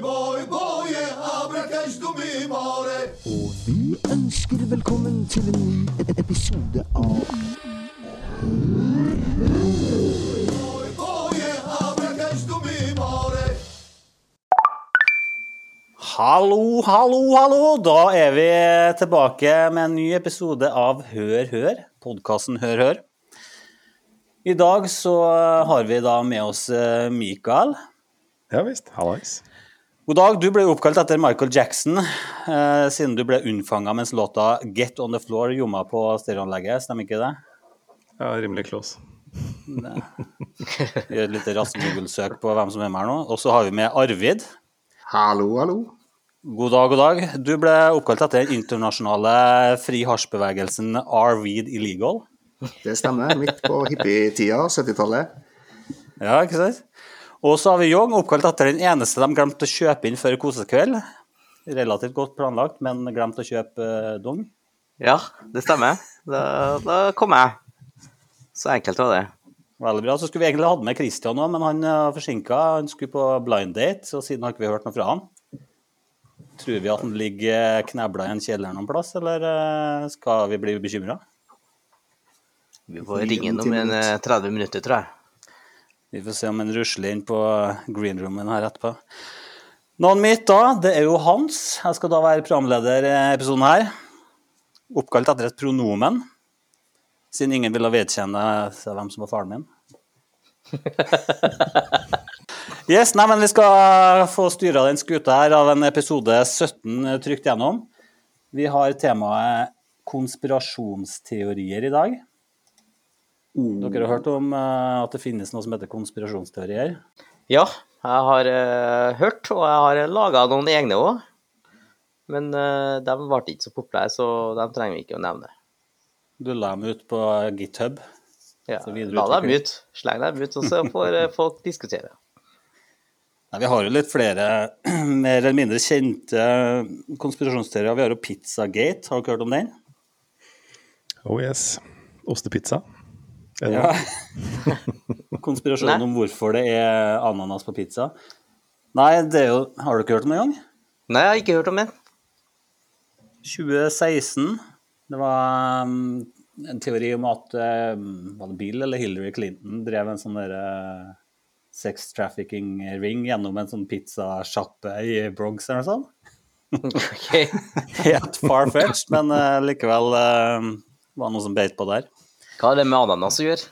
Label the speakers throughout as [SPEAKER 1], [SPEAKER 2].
[SPEAKER 1] boy, boy, boy, abrakas dumimare.
[SPEAKER 2] Og vi ønsker velkommen til en ny e- episode av
[SPEAKER 1] Boy.
[SPEAKER 3] Hallo, hallo, hallo! Da er vi tilbake med en ny episode av Hør Hør, podkasten Hør Hør. I dag så har vi da med oss eh, Mikael.
[SPEAKER 4] Ja visst. Hallais.
[SPEAKER 3] God dag. Du ble oppkalt etter Michael Jackson eh, siden du ble unnfanga mens låta 'Get On The Floor' gjorde på stereoanlegget, stemmer ikke det?
[SPEAKER 4] Ja, rimelig close.
[SPEAKER 3] Gjør et lite raskt Google-søk på hvem som er med her nå. Og så har vi med Arvid.
[SPEAKER 5] Hallo, hallo.
[SPEAKER 3] God dag, god dag. Du ble oppkalt etter den internasjonale fri hasjbevegelsen R-Weed Illegal.
[SPEAKER 5] Det stemmer. Midt på hippietida, 70-tallet.
[SPEAKER 3] Ja, ikke sant? Og så har vi Young, oppkalt etter den eneste de glemte å kjøpe inn før kosekveld. Relativt godt planlagt, men glemte å kjøpe uh, dong.
[SPEAKER 6] Ja, det stemmer. Da, da kom jeg. Så enkelt var det.
[SPEAKER 3] Veldig bra. Så skulle vi egentlig hatt med Christian òg, men han er forsinka. Han skulle på blind date, så siden har ikke vi hørt noe fra han. Tror vi at han ligger knebla i en kjeller noen plass, eller eh, skal vi bli bekymra?
[SPEAKER 6] Vi får ringe ham om en eh, 30 minutter, tror jeg.
[SPEAKER 3] Vi får se om han rusler inn på greenroomen her etterpå. Navnet mitt da, det er jo Hans. Jeg skal da være programleder i episoden her. Oppkalt etter et pronomen, siden ingen ville vedkjenne seg hvem som var faren min. Yes, nei, men Vi skal få styra den skuta her av en episode 17 trykt gjennom. Vi har temaet konspirasjonsteorier i dag. Dere har hørt om uh, at det finnes noe som heter konspirasjonsteorier?
[SPEAKER 6] Ja, jeg har uh, hørt, og jeg har laga noen egne òg. Men uh, de ble ikke så populære, så de trenger vi ikke å nevne.
[SPEAKER 3] Du la dem ut på GitHub.
[SPEAKER 6] Ja, la dem ut, sleng dem ut, og så får folk diskutere.
[SPEAKER 3] Nei, vi har jo litt flere mer eller mindre kjente konspirasjonsteorier. Vi har jo Pizzagate, har dere hørt om den?
[SPEAKER 4] Oh yes. Ostepizza.
[SPEAKER 3] Ja. Konspirasjonen om hvorfor det er ananas på pizza. Nei, det er jo Har du ikke hørt om det en gang?
[SPEAKER 6] Nei, jeg har ikke hørt om det.
[SPEAKER 3] 2016. Det var um, en teori om at um, var det Bill eller Hillary Clinton drev en sånn derre uh, sex trafficking ring gjennom en sånn pizzasjappe i Bronx eller noe sånt.
[SPEAKER 6] Okay.
[SPEAKER 3] Helt far-fetched, men uh, likevel uh, var det noe som beit på der.
[SPEAKER 6] Hva har det med ananas å gjøre?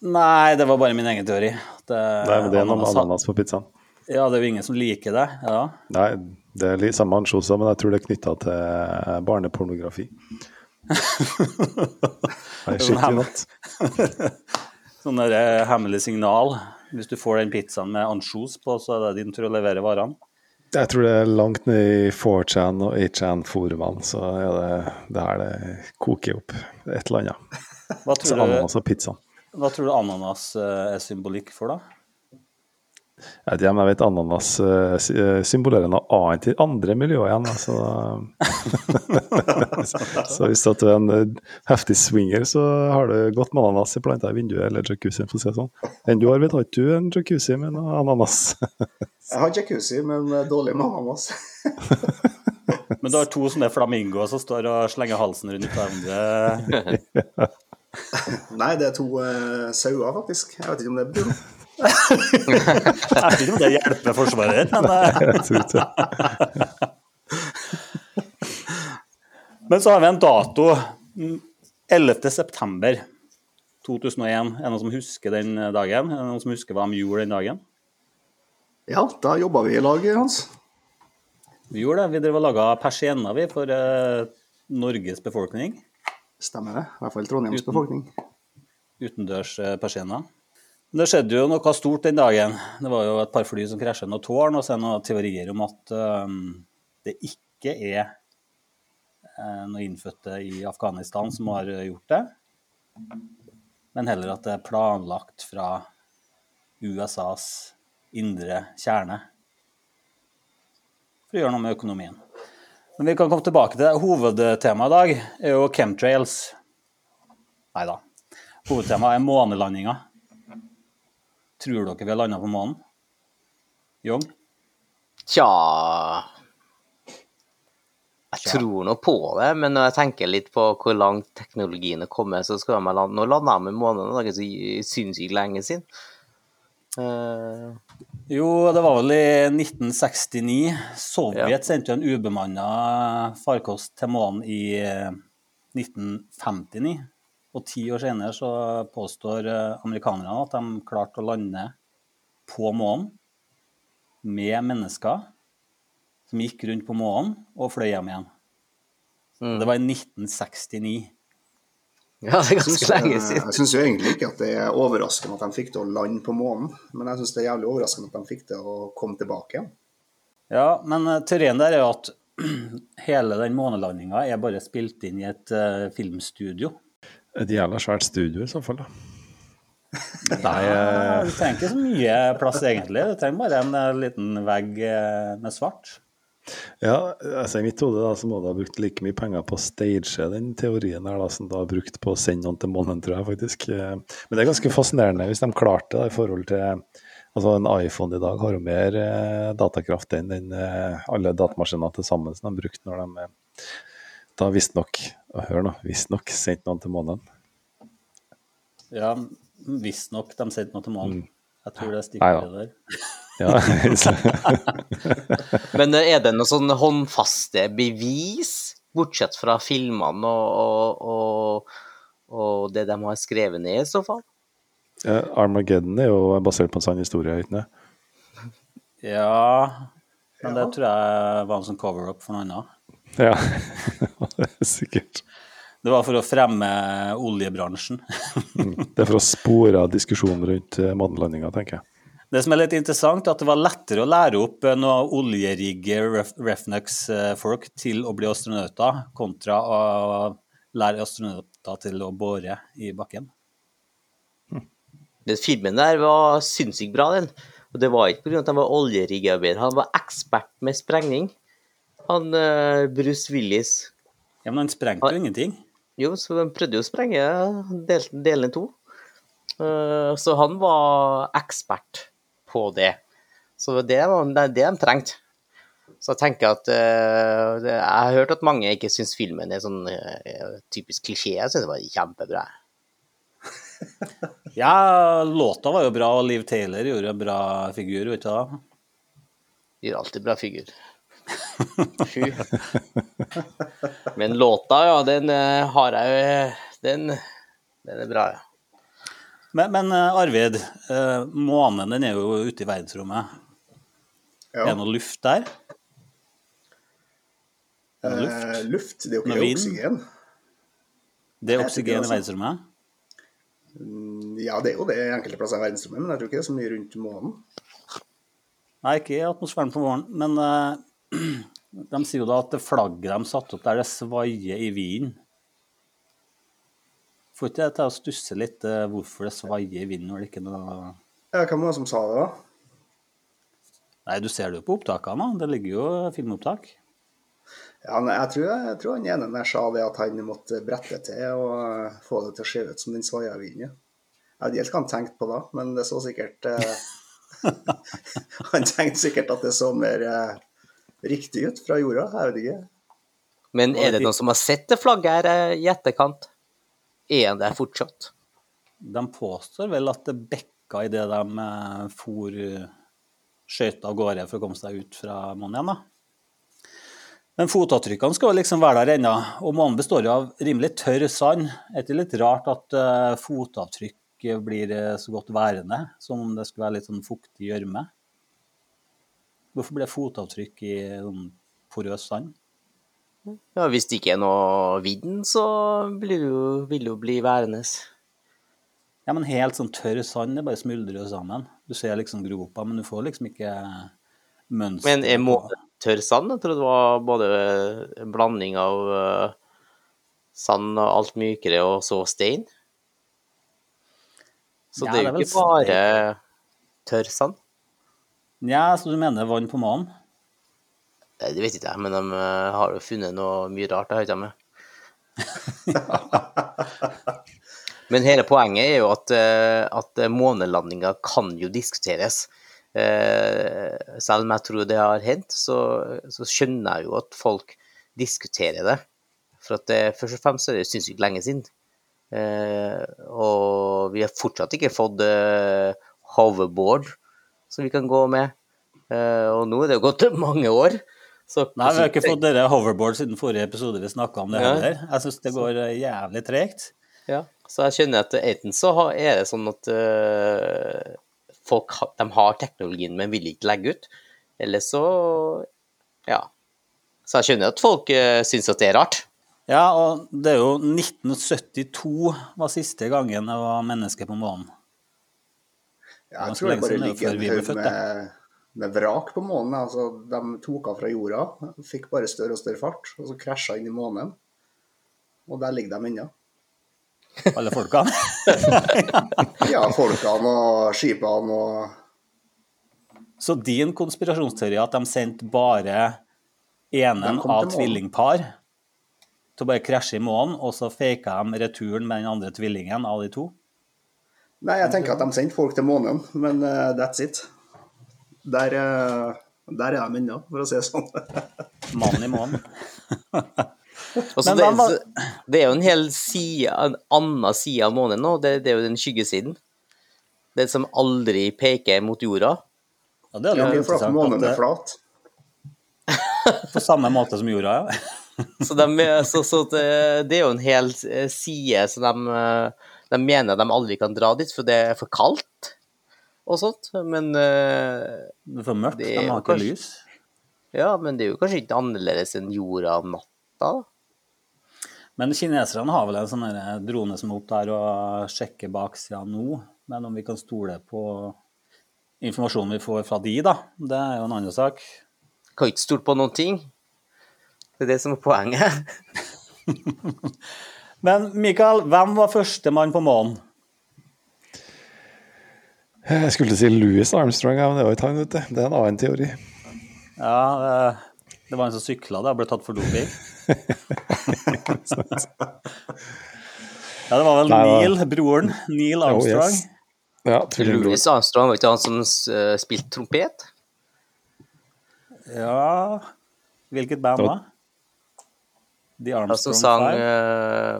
[SPEAKER 3] Nei, det var bare min egen teori. Uh,
[SPEAKER 4] Nei, men det er noe med
[SPEAKER 3] ananas-
[SPEAKER 4] på pizzaen.
[SPEAKER 3] Ja, det er jo ingen som liker det. Ja.
[SPEAKER 4] Nei, det er litt samme ansjoser, men jeg tror det er knytta til barnepornografi. Nei, skikkelig natt.
[SPEAKER 3] Sånn der eh, hemmelig signal. Hvis du får den pizzaen med ansjos på, så er det din tur å levere varene.
[SPEAKER 4] Jeg tror det er langt ned i 4chan og 8chan-forumene, så er det det her det koker opp et eller annet.
[SPEAKER 3] Hva tror du,
[SPEAKER 4] ananas og pizza.
[SPEAKER 3] hva tror du ananas eh, er symbolikk for, da?
[SPEAKER 4] Jeg vet ikke, men jeg vet ananas eh, eh, symbolerer noe annet i andre miljøer igjen. Altså. så hvis du er en heftig swinger, så har du godt med ananas i planta i vinduet eller jacuzzien, for å si det sånn. Enn du har, vet, har ikke du en jacuzzi med noe ananas?
[SPEAKER 5] Jeg har jacuzzi, men dårlig med ananas.
[SPEAKER 3] Men du har to sånne flamingoer som står og slenger halsen rundt hverandre.
[SPEAKER 5] Nei, det er to uh, sauer, faktisk. Jeg vet ikke om det betyr noe.
[SPEAKER 3] Jeg vet ikke om det hjelper Forsvaret, men
[SPEAKER 4] det.
[SPEAKER 3] Men så har vi en dato. mm, 11. september 2001. Er det noen som husker den dagen? Er det noen som husker hva de gjorde den dagen?
[SPEAKER 5] Ja, da jobba vi i lag, Hans.
[SPEAKER 3] Vi gjorde det. Vi drev og laga persienner vi, for uh, Norges befolkning.
[SPEAKER 5] Stemmer det. I hvert fall Trondheims befolkning.
[SPEAKER 3] Utendørs eh, persienner. Det skjedde jo noe stort den dagen. Det var jo et par fly som krasja noen tårn, og så er det noen teorier om at eh, det ikke er eh, noen innfødte i Afghanistan som har eh, gjort det, men heller at det er planlagt fra USAs indre kjerne for å gjøre noe med økonomien. Men vi kan komme tilbake til det. Hovedtemaet i dag er jo chemtrails. Nei da. Hovedtemaet er månelandinga. Tror dere vi har landa på månen? Young?
[SPEAKER 6] Tja Jeg tror nå på det, men når jeg tenker litt på hvor langt teknologien er kommet, så skal jeg lande Nå landa jeg med månen, det er ikke så sinnssykt lenge siden. Eh,
[SPEAKER 3] Jo, det var vel i 1969. Sovjet
[SPEAKER 6] Ja.
[SPEAKER 3] sendte en ubemanna farkost til månen i eh, 1959. Og ti år senere så påstår eh, amerikanerne at de klarte å lande på månen med mennesker som gikk rundt på månen og fløy hjem igjen.
[SPEAKER 6] Mm.
[SPEAKER 3] Det var i 1969.
[SPEAKER 6] ja, det er
[SPEAKER 5] ganske synes,
[SPEAKER 6] ganske lenge
[SPEAKER 5] eh,
[SPEAKER 6] siden.
[SPEAKER 5] jeg syns egentlig ikke at det er overraskende at de fikk det å lande på månen, men jeg syns det er jævlig overraskende at de fikk det å komme tilbake igjen.
[SPEAKER 3] Ja, men eh, teorien der er jo at hele den månelandinga er bare spilt inn i et uh, filmstudio.
[SPEAKER 4] Et jævla svært studio i så fall, da.
[SPEAKER 3] Nei, du trenger ikke så mye plass egentlig. Du trenger bare en eh, liten vegg eh, med svart.
[SPEAKER 4] Ja, altså I mitt hode så må du ha brukt like mye penger på å stage den teorien her da, som du har brukt på å sende noen til månen, tror jeg faktisk. Eh, Men det er ganske fascinerende hvis de klarte det i forhold til Altså En iPhone i dag har jo mer eh, datakraft enn den, eh, alle datamaskiner til sammen som de brukte når de da visstnok Hør nå, visstnok sendte noen til månen.
[SPEAKER 3] Ja, visstnok de sendte noe til månen. Jeg tror det er stikkordet der.
[SPEAKER 4] Ja,
[SPEAKER 6] Men eh, er det noen sånn håndfaste bevis, bortsett fra filmene og, og, og, og det de har skrevet ned, i så fall?
[SPEAKER 4] Eh, Armageddon er jo basert på en sann historie, ikke?
[SPEAKER 3] Ja, men det tror jeg var en sånn cover-up for noe annet.
[SPEAKER 4] Ja, det er sikkert.
[SPEAKER 3] Det var for å fremme oljebransjen.
[SPEAKER 4] Det er for å spore av diskusjonen rundt eh, månelandinga, tenker jeg.
[SPEAKER 3] Det som er litt interessant, er at det var lettere å lære opp eh, noen oljerigge ref Refnux-folk til å bli astronauter, kontra å lære astronauter til å bore i bakken.
[SPEAKER 6] Den filmen der var sinnssykt bra, den. Og det var ikke pga. at han var oljeriggearbeider, han var ekspert med sprengning. Han eh, Bruce Willis
[SPEAKER 3] Ja, Men han sprengte jo ingenting.
[SPEAKER 6] Jo, så de prøvde jo å sprenge del, delen to. Eh, så han var ekspert på det. Så det var det, er det de trengte. Så jeg tenker at uh, Jeg har hørt at mange ikke syns filmen er sånn uh, typisk klisjé. Jeg syns det var kjempebra.
[SPEAKER 3] Ja, låta var jo bra, og Liv Taylor gjorde en bra figur, vet du da.
[SPEAKER 6] Gjør alltid bra figur. Fy. Men låta, ja, den uh, har jeg jo Den, den er bra, ja.
[SPEAKER 3] Men, men eh, Arvid, eh, månen den er jo ute i verdensrommet. Er det noe luft der? Er det
[SPEAKER 5] Eh,
[SPEAKER 3] luft?
[SPEAKER 5] luft, det er jo ikke
[SPEAKER 3] vind?
[SPEAKER 5] oksygen.
[SPEAKER 3] Det er oksygen i verdensrommet?
[SPEAKER 5] Mm, Ja, det er jo det enkelte plasser i verdensrommet, men jeg tror ikke det er så mye rundt månen.
[SPEAKER 3] Nei, ikke i atmosfæren på våren, men uh, de sier jo da at det flagget de satte opp der, det svaier i vinden. Får ikke jeg til å stusse litt eh, hvorfor det svaier i vinden når det ikke er noe
[SPEAKER 5] Ja, hvem var det som sa det, da?
[SPEAKER 3] Nei, du ser det jo på opptakene, da. Det ligger jo filmopptak.
[SPEAKER 5] Ja, nei, jeg, tror, jeg tror han ene der sa det at han måtte brette til og eh, få det til å se ut som den svaia vinden. Jeg vet ikke helt hva han tenkte på da, men det så sikkert eh, Han tenkte sikkert at det så mer eh, riktig ut fra jorda, jeg vet ikke.
[SPEAKER 6] Men er det noen som har sett det flagget her eh, i etterkant? Er han der fortsatt?
[SPEAKER 3] De påstår vel at det bekka idet de for skøyta av gårde for å komme seg ut fra månen igjen, da. Men fotavtrykkene skal liksom være der ennå, og månen består jo av rimelig tørr sand. Det er litt rart at eh, fotavtrykk blir eh, så godt værende, som om det skulle være litt sånn fuktig gjørme? Hvorfor blir det fotavtrykk i sånn porøs sand?
[SPEAKER 6] Ja, Hvis det ikke er noe vind, så blir jo, vil jo bli værende.
[SPEAKER 3] Ja, men helt sånn tørr sand, det bare smuldrer jo sammen. Du ser liksom gropa, men du får liksom ikke mønster.
[SPEAKER 6] Men er
[SPEAKER 3] på-
[SPEAKER 6] tørr sand? Jeg tror det var både en blanding av eh, sand og alt mykere, og så stein. Så
[SPEAKER 3] Ja,
[SPEAKER 6] det er
[SPEAKER 3] er
[SPEAKER 6] jo ikke bare tørr sand.
[SPEAKER 3] Ja, så du mener vann på månen?
[SPEAKER 6] Nei, Det vet ikke jeg, men de eh, har jo funnet noe mye rart, det har ikke de. Men hele poenget er jo at, eh, at månelandinga kan jo diskuteres. eh, selv om jeg tror det har hendt, så, så skjønner jeg jo at folk diskuterer det. For at det, først og fremst er det sinnssykt lenge siden. Eh, og vi har fortsatt ikke fått eh, hoverboard som vi kan gå med. Eh, og nå er det jo gått mange år. Så
[SPEAKER 3] Nei, vi har ikke fått dere hoverboard siden forrige episode vi snakka om det
[SPEAKER 6] Ja.
[SPEAKER 3] heller. Jeg syns det går eh, jævlig tregt.
[SPEAKER 6] Ja, så jeg skjønner at enten så er det sånn at eh, folk de har teknologien, men vil ikke legge ut, eller så ja. Så jeg skjønner at folk uh, syns at det er rart.
[SPEAKER 3] Ja, og det er jo 1972 var siste gangen det var menneske på månen.
[SPEAKER 5] Ja, jeg tror
[SPEAKER 3] jeg
[SPEAKER 5] bare
[SPEAKER 3] er
[SPEAKER 5] ligger en haug
[SPEAKER 3] født,
[SPEAKER 5] med, med vrak på månen. Altså, de tok av fra jorda, fikk bare større og større fart, og så krasja inn i månen. Og der ligger de ennå.
[SPEAKER 3] Alle folkene.
[SPEAKER 5] Ja, folkene og skipene og
[SPEAKER 3] Så din konspirasjonsteori er at de sendte bare enen av tvillingpar til å bare krasje i månen, og så faka de returen med den andre tvillingen av de to?
[SPEAKER 5] Nei, jeg tenker at de sendte folk til månen, men uh, that's it. Der, eh, der er de ennå, for å si det sånn.
[SPEAKER 3] Mann i månen.
[SPEAKER 6] Det, det er jo en hel side, en annen side av månen nå, det, det er jo den skyggesiden. Den som aldri peker mot jorda.
[SPEAKER 3] Ja, det er
[SPEAKER 5] Ja,
[SPEAKER 3] flott
[SPEAKER 5] for månen er flat.
[SPEAKER 3] på samme måte som jorda, ja.
[SPEAKER 6] Så, de, så, så det, det er jo en hel eh, side som de, eh, de mener de aldri kan dra dit, for det er for kaldt og sånt. Men uh,
[SPEAKER 3] Det er for mørkt, de har ikke lys.
[SPEAKER 6] ja, men det er jo kanskje ikke annerledes enn jorda om natta.
[SPEAKER 3] Men kineserne har vel en sånn drone som er opp der og sjekker baksida nå. Men om vi kan stole på informasjonen vi får fra de, da, det er jo en annen sak.
[SPEAKER 6] Kan ikke stole på noen ting. Det er det som er poenget.
[SPEAKER 3] Men Mikael, hvem var førstemann på månen?
[SPEAKER 4] Jeg skulle si Louis Armstrong, men det var ikke han, vet du. Det er en annen teori.
[SPEAKER 3] Ja, det, det var en som sykla og ble tatt for doping. ja, det var vel
[SPEAKER 4] Nei,
[SPEAKER 3] Neil, broren. Neil Armstrong.
[SPEAKER 4] yes. Ja.
[SPEAKER 6] Louis Armstrong var ikke han som uh, spilte trompet?
[SPEAKER 3] Ja Hvilket band da? The
[SPEAKER 6] Han som
[SPEAKER 3] Armstrong
[SPEAKER 6] sang
[SPEAKER 3] Five?
[SPEAKER 6] eh,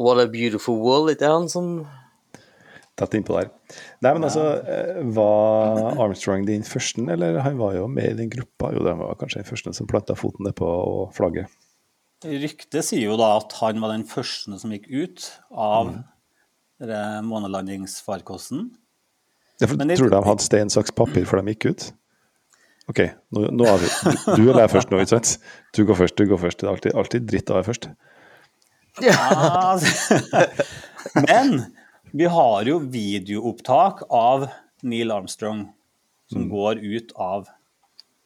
[SPEAKER 6] What a Beautiful World, ikke han som
[SPEAKER 4] Tett innpå der. Nei, men altså, eh, var Armstrong din første, eller han var jo med i den gruppa? Jo, det var kanskje den første som planta foten nedpå flagget.
[SPEAKER 3] Ryktet sier jo da at han var den første som gikk ut av
[SPEAKER 4] Mm.
[SPEAKER 3] månelandingsfarkosten.
[SPEAKER 4] Ja, for
[SPEAKER 3] Men det-
[SPEAKER 4] Tror de hadde stein, saks, papir før de gikk ut? OK, nå, nå er vi Du eller jeg først nå, ikke sant? Du går først, du går først. Det er alltid, alltid dritt å være først.
[SPEAKER 3] Ja, altså. Men vi har jo videoopptak av Neil Armstrong som
[SPEAKER 4] Mm.
[SPEAKER 3] går ut av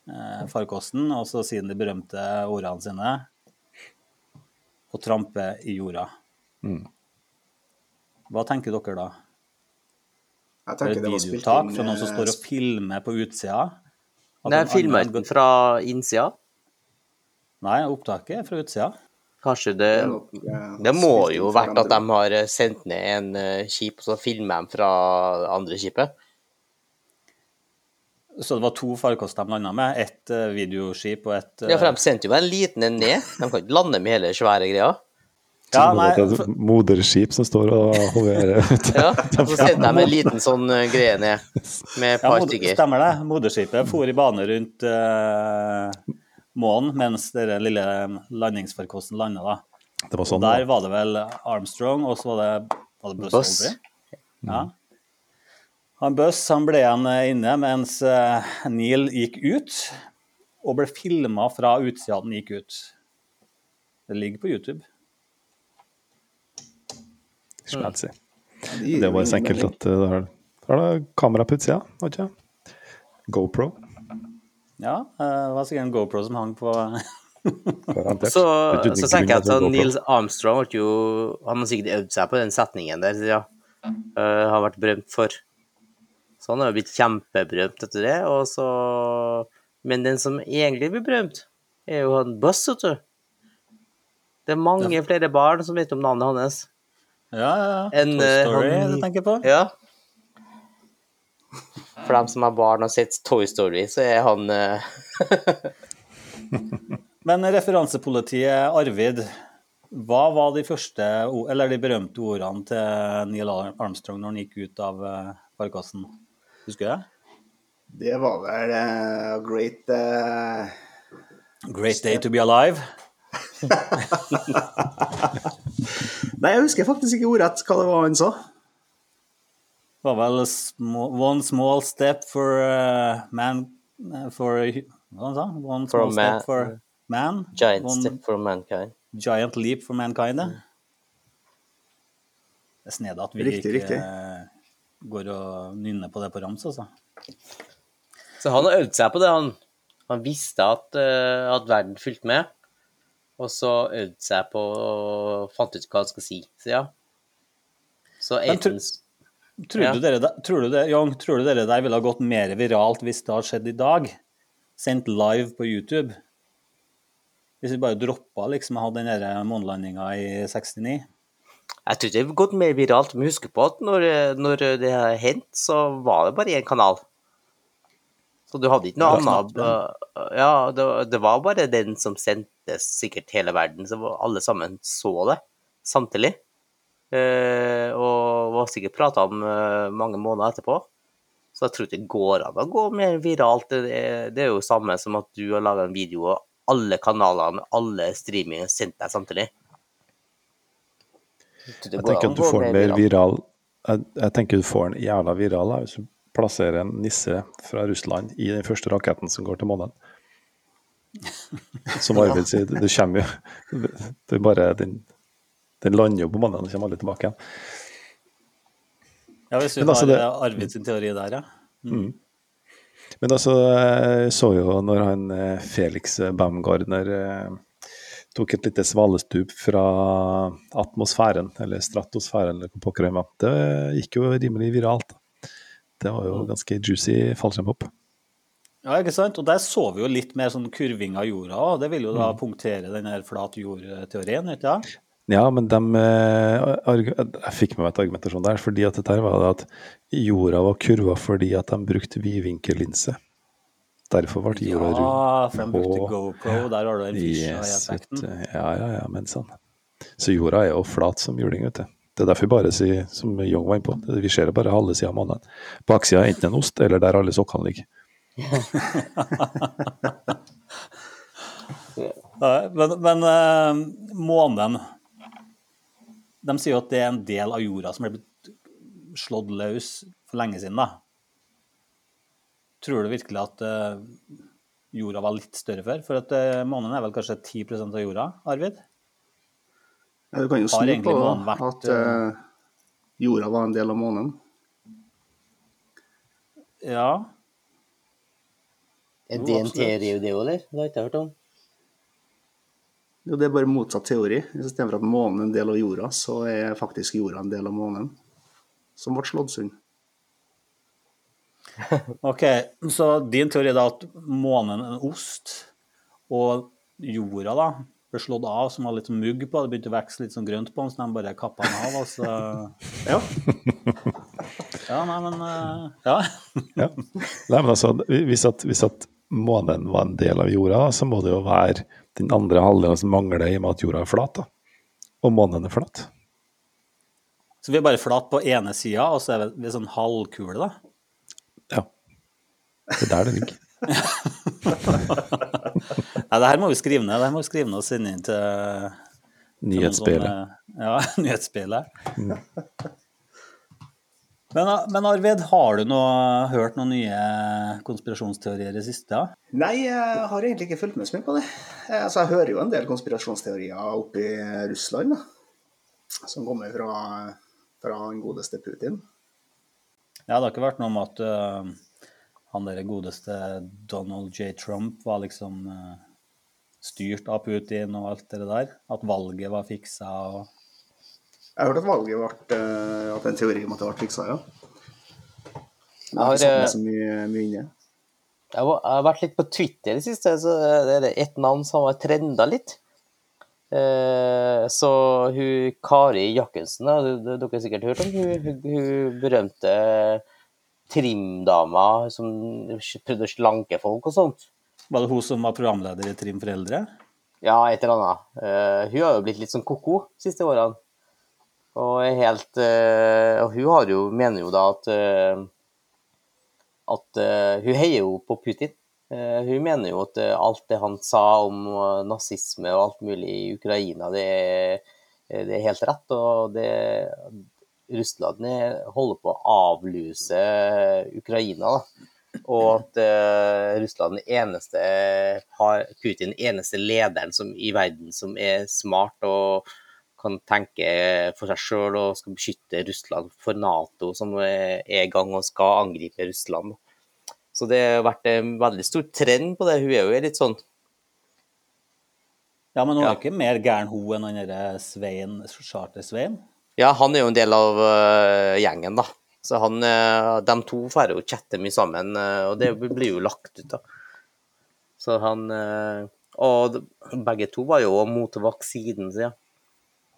[SPEAKER 3] eh, farkosten, og så sier han de berømte ordene sine og tramper i jorda.
[SPEAKER 4] Mm.
[SPEAKER 3] Hva tenker dere da?
[SPEAKER 5] Jeg
[SPEAKER 3] Det er
[SPEAKER 5] tenker
[SPEAKER 3] et
[SPEAKER 5] det var
[SPEAKER 3] videoopptak
[SPEAKER 5] inn
[SPEAKER 3] fra noen som
[SPEAKER 5] eh,
[SPEAKER 3] står og filmer på utsida?
[SPEAKER 6] Nei,
[SPEAKER 3] filmer
[SPEAKER 6] ikke den fra innsida?
[SPEAKER 3] Nei, opptaket er fra utsida.
[SPEAKER 6] Kanskje det
[SPEAKER 5] det
[SPEAKER 6] Det må jo vært at de har eh, sendt ned en eh, skip, og så filmer de fra andre skipet.
[SPEAKER 3] Så det var to farkoster de landa med. Ett eh, videoskip og ett eh,
[SPEAKER 6] Ja, for de sendte jo bare en liten en ned. De kan ikke lande med hele svære greia.
[SPEAKER 3] ja, nei,
[SPEAKER 4] er moderskip som står og hoverer ute.
[SPEAKER 6] Ja, og så sendte de en liten sånn greie ned med et
[SPEAKER 3] Ja,
[SPEAKER 6] par stykker.
[SPEAKER 3] stemmer det. Moderskipet for i bane rundt uh, månen mens den lille landingsfarkosten landa. da.
[SPEAKER 4] Det var sånn.
[SPEAKER 3] Der var det vel Armstrong, og så var det, var det Buzz. Ja. Han Buzz han ble igjen eh, inne mens eh, Neil gikk ut, og ble filma fra utsida den gikk ut. Det ligger på YouTube.
[SPEAKER 4] Si.
[SPEAKER 5] gir
[SPEAKER 4] Det var så enkelt at uh, har, har du kamera på utsida, GoPro ikke? GoPro.
[SPEAKER 3] Ja, eh, det var sikkert en GoPro som hang på
[SPEAKER 6] Så, så tenker jeg at. Nils Armstrong ble jo Han har sikkert øvd seg på den setningen der, ja. Uh, har vært berømt for. Så han har jo blitt kjempeberømt etter det. Og så Men den som egentlig blir berømt, er jo han Buss, vet du. Det er mange flere barn som vet om navnet hans.
[SPEAKER 3] Ja, ja, ja. Toy
[SPEAKER 6] eh,
[SPEAKER 3] Story
[SPEAKER 6] han-
[SPEAKER 3] jeg tenker på?
[SPEAKER 6] Ja. For dem som har barn og sett Toy Story, så er han eh,
[SPEAKER 3] Men referansepolitiet Arvid, hva var de første, eller de berømte ordene til Neil Armstrong når han gikk ut av parkassen? Husker du det?
[SPEAKER 5] Det var vel uh, great uh...
[SPEAKER 3] Great day to be alive.
[SPEAKER 5] Nei, jeg husker faktisk ikke ordrett hva det var han sa.
[SPEAKER 3] Det var vel small, one small step for uh, man eh, for Hva sa han
[SPEAKER 6] One
[SPEAKER 3] small
[SPEAKER 6] man-
[SPEAKER 3] step for man.
[SPEAKER 6] giant
[SPEAKER 3] one
[SPEAKER 6] step for mankind.
[SPEAKER 3] giant leap for mankind. det. Det er snedig at vi
[SPEAKER 5] Riktig,
[SPEAKER 3] ikke
[SPEAKER 5] riktig.
[SPEAKER 3] går og nynner på det på rams, altså.
[SPEAKER 6] Så han har øvd seg på det, han. Han visste at, uh, at verden fulgte med, og så øvde seg på og fant ut hva han skal si. Så ja. Så Aitons
[SPEAKER 3] Tror, du dere, der- tror, du Jan, tror du dere der ville ha gått mer viralt hvis det hadde skjedd i dag? Sendt live på YouTube? Hvis vi bare droppa liksom hadde den der månelandinga i 69?
[SPEAKER 6] Jeg tror det har gått mer viralt, men husk på at når, når det har hendt, så var det bare én kanal. Så du hadde ikke noe annet uh, Ja, det, det var bare den som sendtes sikkert hele verden, så alle sammen så det samtidig. Eh, og var sikkert prata om eh, mange måneder etterpå. Så jeg tror ikke det går an å gå mer viralt. Det er, det er jo samme som at du har laga en video, og alle kanalene, alle streaminger sendte deg samtidig. Jeg
[SPEAKER 4] Jeg tenker at du får
[SPEAKER 6] mer
[SPEAKER 4] den mer
[SPEAKER 6] viralt.
[SPEAKER 4] viral jeg, jeg tenker du får den jævla viral da, hvis du plasserer en nisse fra Russland i den første raketten som går til månen. Som Arvid sier, det kommer jo Det er bare den, den lander jo på mandag, og kommer aldri tilbake igjen.
[SPEAKER 3] Ja, hvis vi
[SPEAKER 4] altså
[SPEAKER 3] har
[SPEAKER 4] det-
[SPEAKER 3] eh, Arvid sin teori der, ja.
[SPEAKER 4] Men altså, jeg så jo når han eh, Felix Baumgartner eh, tok et lite svalestup fra atmosfæren, eller stratosfæren, eller hva pokker det var. Det gikk jo rimelig viralt. Det var jo ganske juicy fallskjermhopp.
[SPEAKER 3] Ja, ikke sant? Og der så vi jo litt mer sånn kurving av jorda, og det vil jo da punktere den her flat jord-teorien, ikke sant?
[SPEAKER 4] Ja, men de, eh, jeg fikk med meg et argumentasjon der, fordi at dette var at jorda var kurva fordi at de brukte vidvinkellinse. Derfor ble jorda rund.
[SPEAKER 3] Ja, for de brukte GoPro, der har du den
[SPEAKER 4] Yes,
[SPEAKER 3] fisheye-effekten.
[SPEAKER 4] du. ja, ja, ja, men sånn. Så jorda er jo flat som juling, vet du. Det er derfor vi bare sier, som Young var inne på, vi ser bare halve sida av månen. Baksida er enten en ost, eller der alle sokkene ligger.
[SPEAKER 3] Men men eh, månen De sier jo at det er en del av jorda som ble slått løs for lenge siden, da. Tror du virkelig at eh, jorda var litt større før? For at eh, månen er vel kanskje 10 av jorda, Arvid?
[SPEAKER 5] Ja, Du kan jo snu på
[SPEAKER 3] vært,
[SPEAKER 5] at uh, jorda var en del av månen.
[SPEAKER 3] Ja.
[SPEAKER 6] Er det en teori, det òg, eller? Det har jeg ikke hørt om.
[SPEAKER 5] Jo, det er bare motsatt teori. Istedenfor at månen er en del av jorda, så er faktisk jorda en del av månen. Som ble slått sund.
[SPEAKER 3] OK, så din teori er da at månen er en ost, og jorda da ble slått av som var litt sånn mugg på, det begynte å vokse litt sånn grønt på den, så de bare kappa den av, og så
[SPEAKER 5] Ja.
[SPEAKER 3] Ja, nei, men eh, Ja.
[SPEAKER 4] Ja. Nei, men altså, hvis at, hvis at månen var en del av jorda, så må det jo være den andre halvdelen som mangler i og med at jorda er flat. da. Og månen er flat.
[SPEAKER 3] Så vi er bare flat på ene sida, og så er vi, sånn halvkule, da.
[SPEAKER 4] Ja. Det er der det ligger.
[SPEAKER 3] Nei, det her må vi skrive ned. Det her må vi skrive ned og sende inn til
[SPEAKER 4] Nyhetsspillet.
[SPEAKER 3] Ja, nyhetsspillet. Men, men Arvid, har du noe, hørt noen nye konspirasjonsteorier i det siste? Ja?
[SPEAKER 5] Nei, jeg har egentlig ikke fulgt med så mye på det. Eh, Altså, jeg hører jo en del konspirasjonsteorier oppe i Russland, da. Som kommer fra, fra den godeste Putin.
[SPEAKER 3] Ja, det har ikke vært noe om at uh, han der godeste Donald J. Trump var liksom uh, styrt av Putin og alt det der? At valget var fiksa og
[SPEAKER 5] Jeg har hørt at valget ble eh, At den teori om at det ble fiksa, ja. Jeg har så mye, mye inne.
[SPEAKER 6] Jeg har vært litt på Twitter i det siste, så det er ett navn som har trenda litt. Eh, så hun Kari Jackensen, dere har sikkert hørt om hun, hun, hun berømte trimdama som prøvde å slanke folk og sånt.
[SPEAKER 3] Var det hun som var programleder i Trim for eldre?
[SPEAKER 6] Ja, et eller annet. Eh, hun har jo blitt litt sånn ko-ko de siste årene. Og helt eh, Og hun jo, mener jo da at eh, at eh, Hun heier jo på Putin. Hun mener jo at alt det han sa om nazisme og alt mulig i Ukraina, det er, det er helt rett. Og det, Russland er- holder på å avluse Ukraina. da. Og at uh, Russland eneste, har Putin eneste lederen som, i verden som er smart og kan tenke for seg sjøl og skal beskytte Russland for Nato, som er i gang og skal angripe Russland. Så det har vært en veldig stor trend på det. Hun er jo litt sånn
[SPEAKER 3] Ja, men hun
[SPEAKER 6] Ja.
[SPEAKER 3] er ikke mer gæren hun enn han derre Svein, Charter-Svein?
[SPEAKER 6] Ja, han er jo en del av uh, gjengen, da. Så han, uh, de to får jo chatte mye sammen, uh, og det blir jo lagt ut, da. Så han Og begge to var jo mot vaksinen, sier jeg.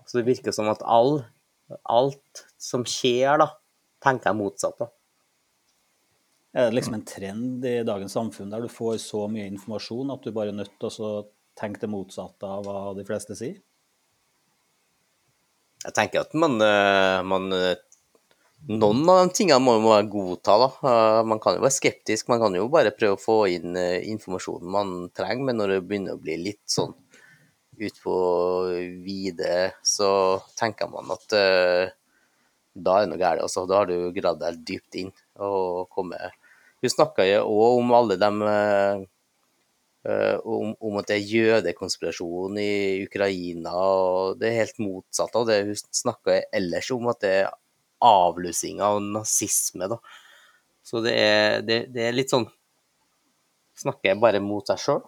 [SPEAKER 6] Så det virker som at all, alt som skjer, da, tenker jeg motsatt, av.
[SPEAKER 3] Er det liksom en trend i dagens samfunn der du får så mye informasjon at du bare er nødt til å tenke det motsatte av hva de fleste sier?
[SPEAKER 6] Jeg tenker at man, øh, man øh, Noen av de tingene må man godta, da. Eh, Man kan jo være skeptisk, man kan jo bare prøve å få inn informasjonen man trenger, men når det begynner å bli litt sånn utpå vide, så tenker man at uh, da er det noe galt. Altså, da har du gravd deg dypt inn og kommet Hun snakka jo òg om alle dem uh, um, om, at det er jødekonspirasjon i Ukraina, og det er helt motsatt av det hun snakka ellers om, at det er avlusing av nazisme. da. Så det er, det, det er litt sånn Snakker jeg bare mot seg sjøl.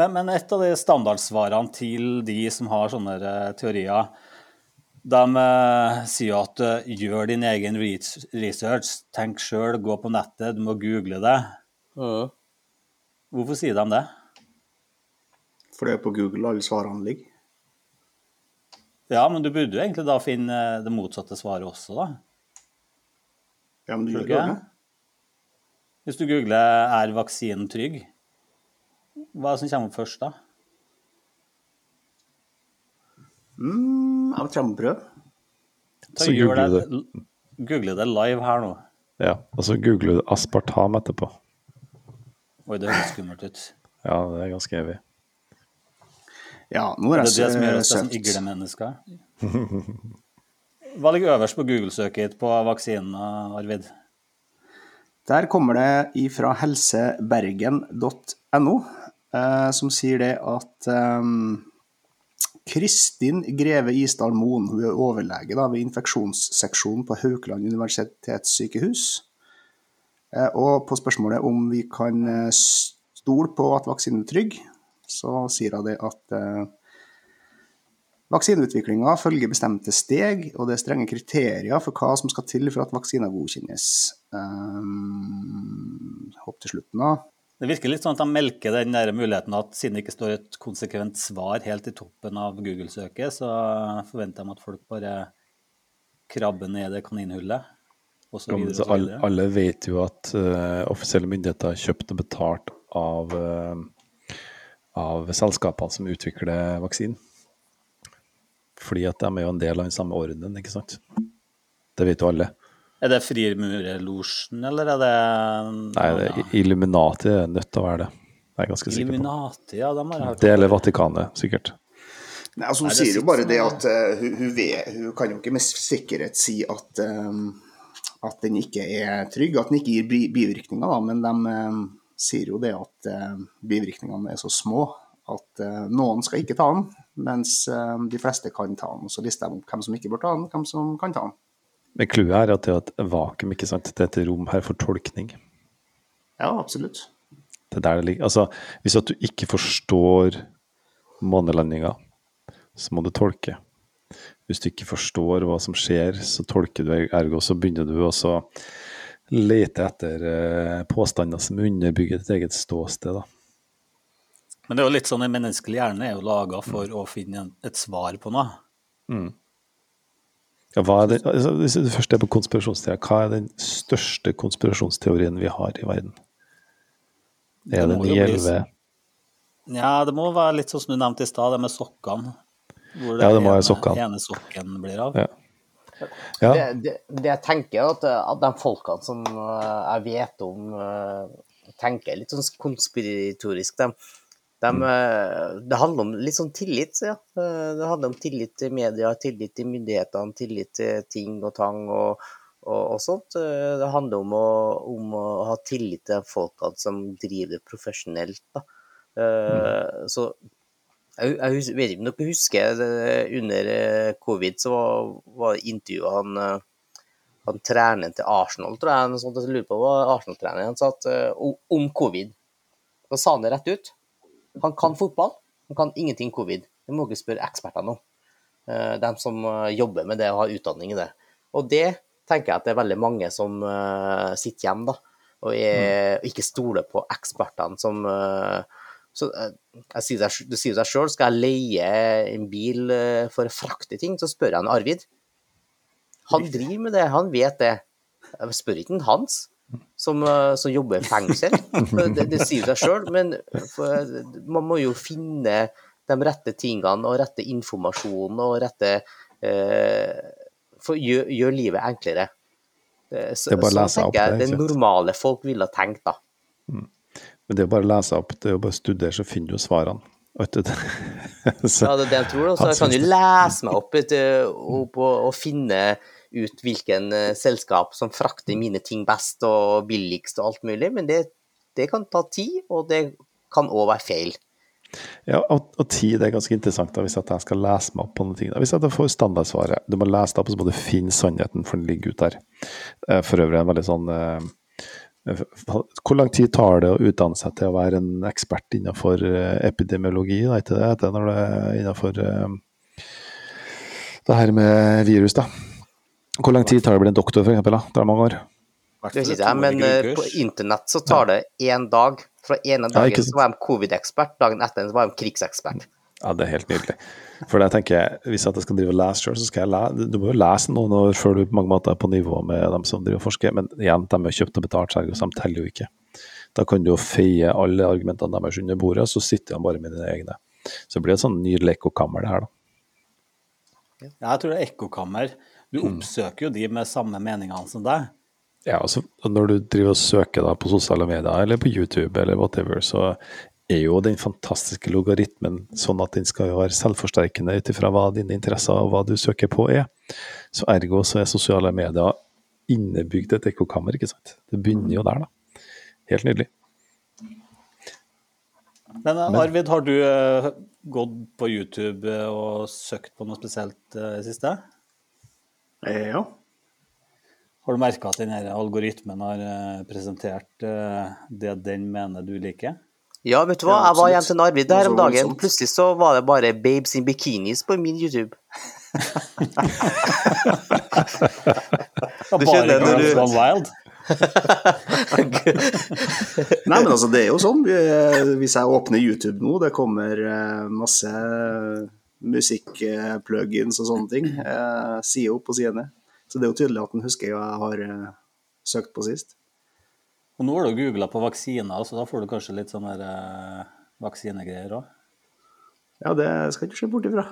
[SPEAKER 3] Men, men et av de standardsvarene til de som har sånne eh, teorier, de sier sier at eh, gjør din egen research, tenk sjøl, gå på nettet, du må google det.
[SPEAKER 6] Mm.
[SPEAKER 3] Hvorfor sier de det?
[SPEAKER 5] For det er på Google alle svarene ligger.
[SPEAKER 3] Ja, men du burde jo egentlig da finne eh, det motsatte svaret også, da.
[SPEAKER 5] Ja, men du gjør jo det.
[SPEAKER 3] Hvis du googler 'er vaksinen trygg', hva er det som kommer først da?
[SPEAKER 5] Mm, jeg prøve.
[SPEAKER 4] Så
[SPEAKER 3] gjør
[SPEAKER 4] googler
[SPEAKER 3] det, google det live her nå.
[SPEAKER 4] Ja, og så googler du aspartam etterpå.
[SPEAKER 3] Oi, det høres skummelt ut.
[SPEAKER 4] Ja, det er ganske evig.
[SPEAKER 5] Ja, nå er
[SPEAKER 3] Det er det som gjør oss til som
[SPEAKER 5] søkt.
[SPEAKER 3] iglemennesker. Hva ligger øverst på Google-søket på vaksinen, Arvid?
[SPEAKER 5] Der kommer det ifra helsebergen.no, som sier det at eh, Kristin Greve Isdal Moen, hun er overlege da, ved infeksjonsseksjonen på Haukeland universitetssykehus. Eh, og på spørsmålet om vi kan eh, stole på at vaksinen er trygg, så sier hun det at eh, Vaksineutviklinga følger bestemte steg, og det er strenge kriterier for hva som skal til for at vaksiner godkjennes. Um, hopp til slutten, da.
[SPEAKER 3] Det virker litt sånn at de melker den der muligheten at siden det ikke står et konsekvent svar helt i toppen av Google-søket, så forventer de at folk bare krabber ned det kaninhullet. Og så videre
[SPEAKER 4] så
[SPEAKER 3] og så
[SPEAKER 4] alle,
[SPEAKER 3] videre.
[SPEAKER 4] alle vet jo at uh, offisielle myndigheter har kjøpt og betalt av, uh, av selskapene som utvikler vaksinen. Fordi at de er jo en del av den samme ordenen, ikke sant. Det vet jo alle.
[SPEAKER 3] Er det Frimurerlosjen, eller er det
[SPEAKER 4] Nei, det er Illuminati er nødt til å være det. Det er ganske sikker på.
[SPEAKER 3] Illuminati, ja, de har jeg hørt.
[SPEAKER 4] Det eller Vatikanet, sikkert.
[SPEAKER 5] Nei, altså, hun
[SPEAKER 3] Nei,
[SPEAKER 5] sier jo bare det at uh, hun, hun, vet, hun kan jo ikke med sikkerhet si at, um, at den ikke er trygg, at den ikke gir bi bivirkninger, da, men de um, sier jo det at uh, bivirkningene er så små at uh, noen skal ikke ta den, mens eh, de fleste kan ta den. Og så lister de opp hvem som ikke bør ta den, hvem som kan ta den.
[SPEAKER 4] Men clouet er at det er et vakuum, ikke sant. Det er et rom her for tolkning.
[SPEAKER 5] Ja, absolutt.
[SPEAKER 4] Det er der det ligger. Altså, hvis at du ikke forstår månelandinga, så må du tolke. Hvis du ikke forstår hva som skjer, så tolker du, ergo så begynner du også å lete etter eh, påstander som underbygger ditt eget ståsted. Da.
[SPEAKER 3] Men det er jo litt sånn, en menneskelig hjerne er jo laga for å finne et svar på noe.
[SPEAKER 4] Ja, hva er det, altså, det første er på konspirasjonsteorier, hva er den største konspirasjonsteorien vi har i verden? Er det
[SPEAKER 3] den bli Ja, det må være litt sånn som du nevnte i stad, det med sokkene. Hvor
[SPEAKER 4] Ja, det må være
[SPEAKER 3] ene-
[SPEAKER 4] sokkene.
[SPEAKER 3] ene sokken blir av.
[SPEAKER 4] Ja. Ja,
[SPEAKER 6] Det, det, det jeg tenker, er at, at de folkene som eh, jeg vet om, eh, tenker litt sånn konspiratorisk, de, de, eh, det handler om litt sånn tillit, ja. Eh, Det handler om tillit til media, tillit til myndighetene, tillit til ting og tang og, og, og sånt. Eh, Det handler om å, om å ha tillit til folkene som driver det profesjonelt. Da. Mm. Så jeg, jeg vet ikke om dere husker under covid så var, var intervjuet han, han treneren til Arsenal, tror jeg. Noe sånt, jeg lurer på hva Arsenal-treneren sa at, om covid. Da sa han det rett ut. Han kan fotball, han kan ingenting covid. Det må dere spørre ekspertene om. Eh, De som eh, jobber med det og har utdanning i det. Og det tenker jeg at det er veldig mange som eh, sitter hjemme da, og er, ikke stoler på ekspertene som så jeg sier deg, Det sier seg sjøl, skal jeg leie en bil for å frakte ting, så spør jeg en Arvid. Han driver med det, han vet det. Jeg spør ikke han Hans, som, eh, som jobber i fengsel. Det, det sier seg sjøl, men for, man må jo finne de rette tingene og rette informasjonen og rette eh, For gjør, gjør livet enklere. Eh, Så,
[SPEAKER 4] Det er bare å lese opp det,
[SPEAKER 6] det normale folk ville tenkt, da.
[SPEAKER 4] men det er bare å lese opp, det er jo bare å studere, så finner du svarene. Så,
[SPEAKER 6] Ja, det er det jeg tror. Så jeg kan jo lese meg opp, et, opp og, og finne ut hvilken eh, selskap som frakter mine ting best og billigst og alt mulig, men det, det kan ta tid, og det kan òg være feil.
[SPEAKER 4] Ja, og, og tid er ganske interessant da, hvis jeg skal lese meg opp på noen ting. Da. Hvis jeg får standardsvaret, du må lese det opp, så må du finne sannheten, for den ligger ute der. Eh, For øvrig en veldig sånn eh, Hvor lang tid tar det å utdanne seg til å være en ekspert innenfor eh, epidemiologi, da, ikke det heter når det er innenfor eh, det her med virus, da? Hvor lang tid tar det å bli en doktor, for eksempel? Da? Det er mange år.
[SPEAKER 6] Det vet ikke jeg, men eh, på internett så tar det én dag. Fra ene
[SPEAKER 4] Ja,
[SPEAKER 6] dagen
[SPEAKER 4] ikke
[SPEAKER 6] så var de covid-ekspert, dagen etter så var de krigsekspert.
[SPEAKER 4] Ja, det er helt nydelig. For jeg tenker, Hvis jeg skal drive og lese selv, så skal jeg lese Du må jo lese noen år før du på mange måter er på nivå med dem som driver og forsker, men igjen, de har kjøpt og betalt, seg, så de teller jo ikke. Da kan du jo feie alle argumentene deres under bordet, og så sitter de bare med dine egne. Så det blir et sånn ny lekkokammer, det her, da.
[SPEAKER 3] Ja, jeg tror det er ekkokammer. Du
[SPEAKER 4] Mm.
[SPEAKER 3] oppsøker jo de med samme meningene som deg.
[SPEAKER 4] Ja, altså, Når du driver og søker da på sosiale medier eller på YouTube eller whatever, så er jo den fantastiske logaritmen sånn at den skal være selvforsterkende ut ifra hva dine interesser og hva du søker på er. Så ergo så er sosiale medier innebygd et ekkokammer, ikke sant. Det begynner jo der, da. Helt nydelig.
[SPEAKER 3] Men eh, Arvid, har du eh, gått på YouTube eh, og søkt på noe spesielt i det siste?
[SPEAKER 5] Eh, Ja.
[SPEAKER 3] Har du merka at denne algoritmen har eh, presentert eh, det den mener du liker?
[SPEAKER 6] Ja, vet du hva, jeg var hjemme til Narvid her om dagen,
[SPEAKER 5] og
[SPEAKER 6] plutselig så var det bare babes in bikinis på min YouTube. Du skjønner når du-
[SPEAKER 3] Wild?
[SPEAKER 5] Nei, men altså, det er jo sånn. Hvis jeg åpner YouTube nå, det kommer masse musikk-plugins og sånne ting. eh, Side opp og side ned. Så det er jo tydelig at han husker hva jeg har eh, søkt på sist.
[SPEAKER 3] Og nå har du googla på vaksiner, så da får du kanskje litt sånne eh, vaksinegreier òg?
[SPEAKER 5] Ja, det skal jeg ikke se bort ifra.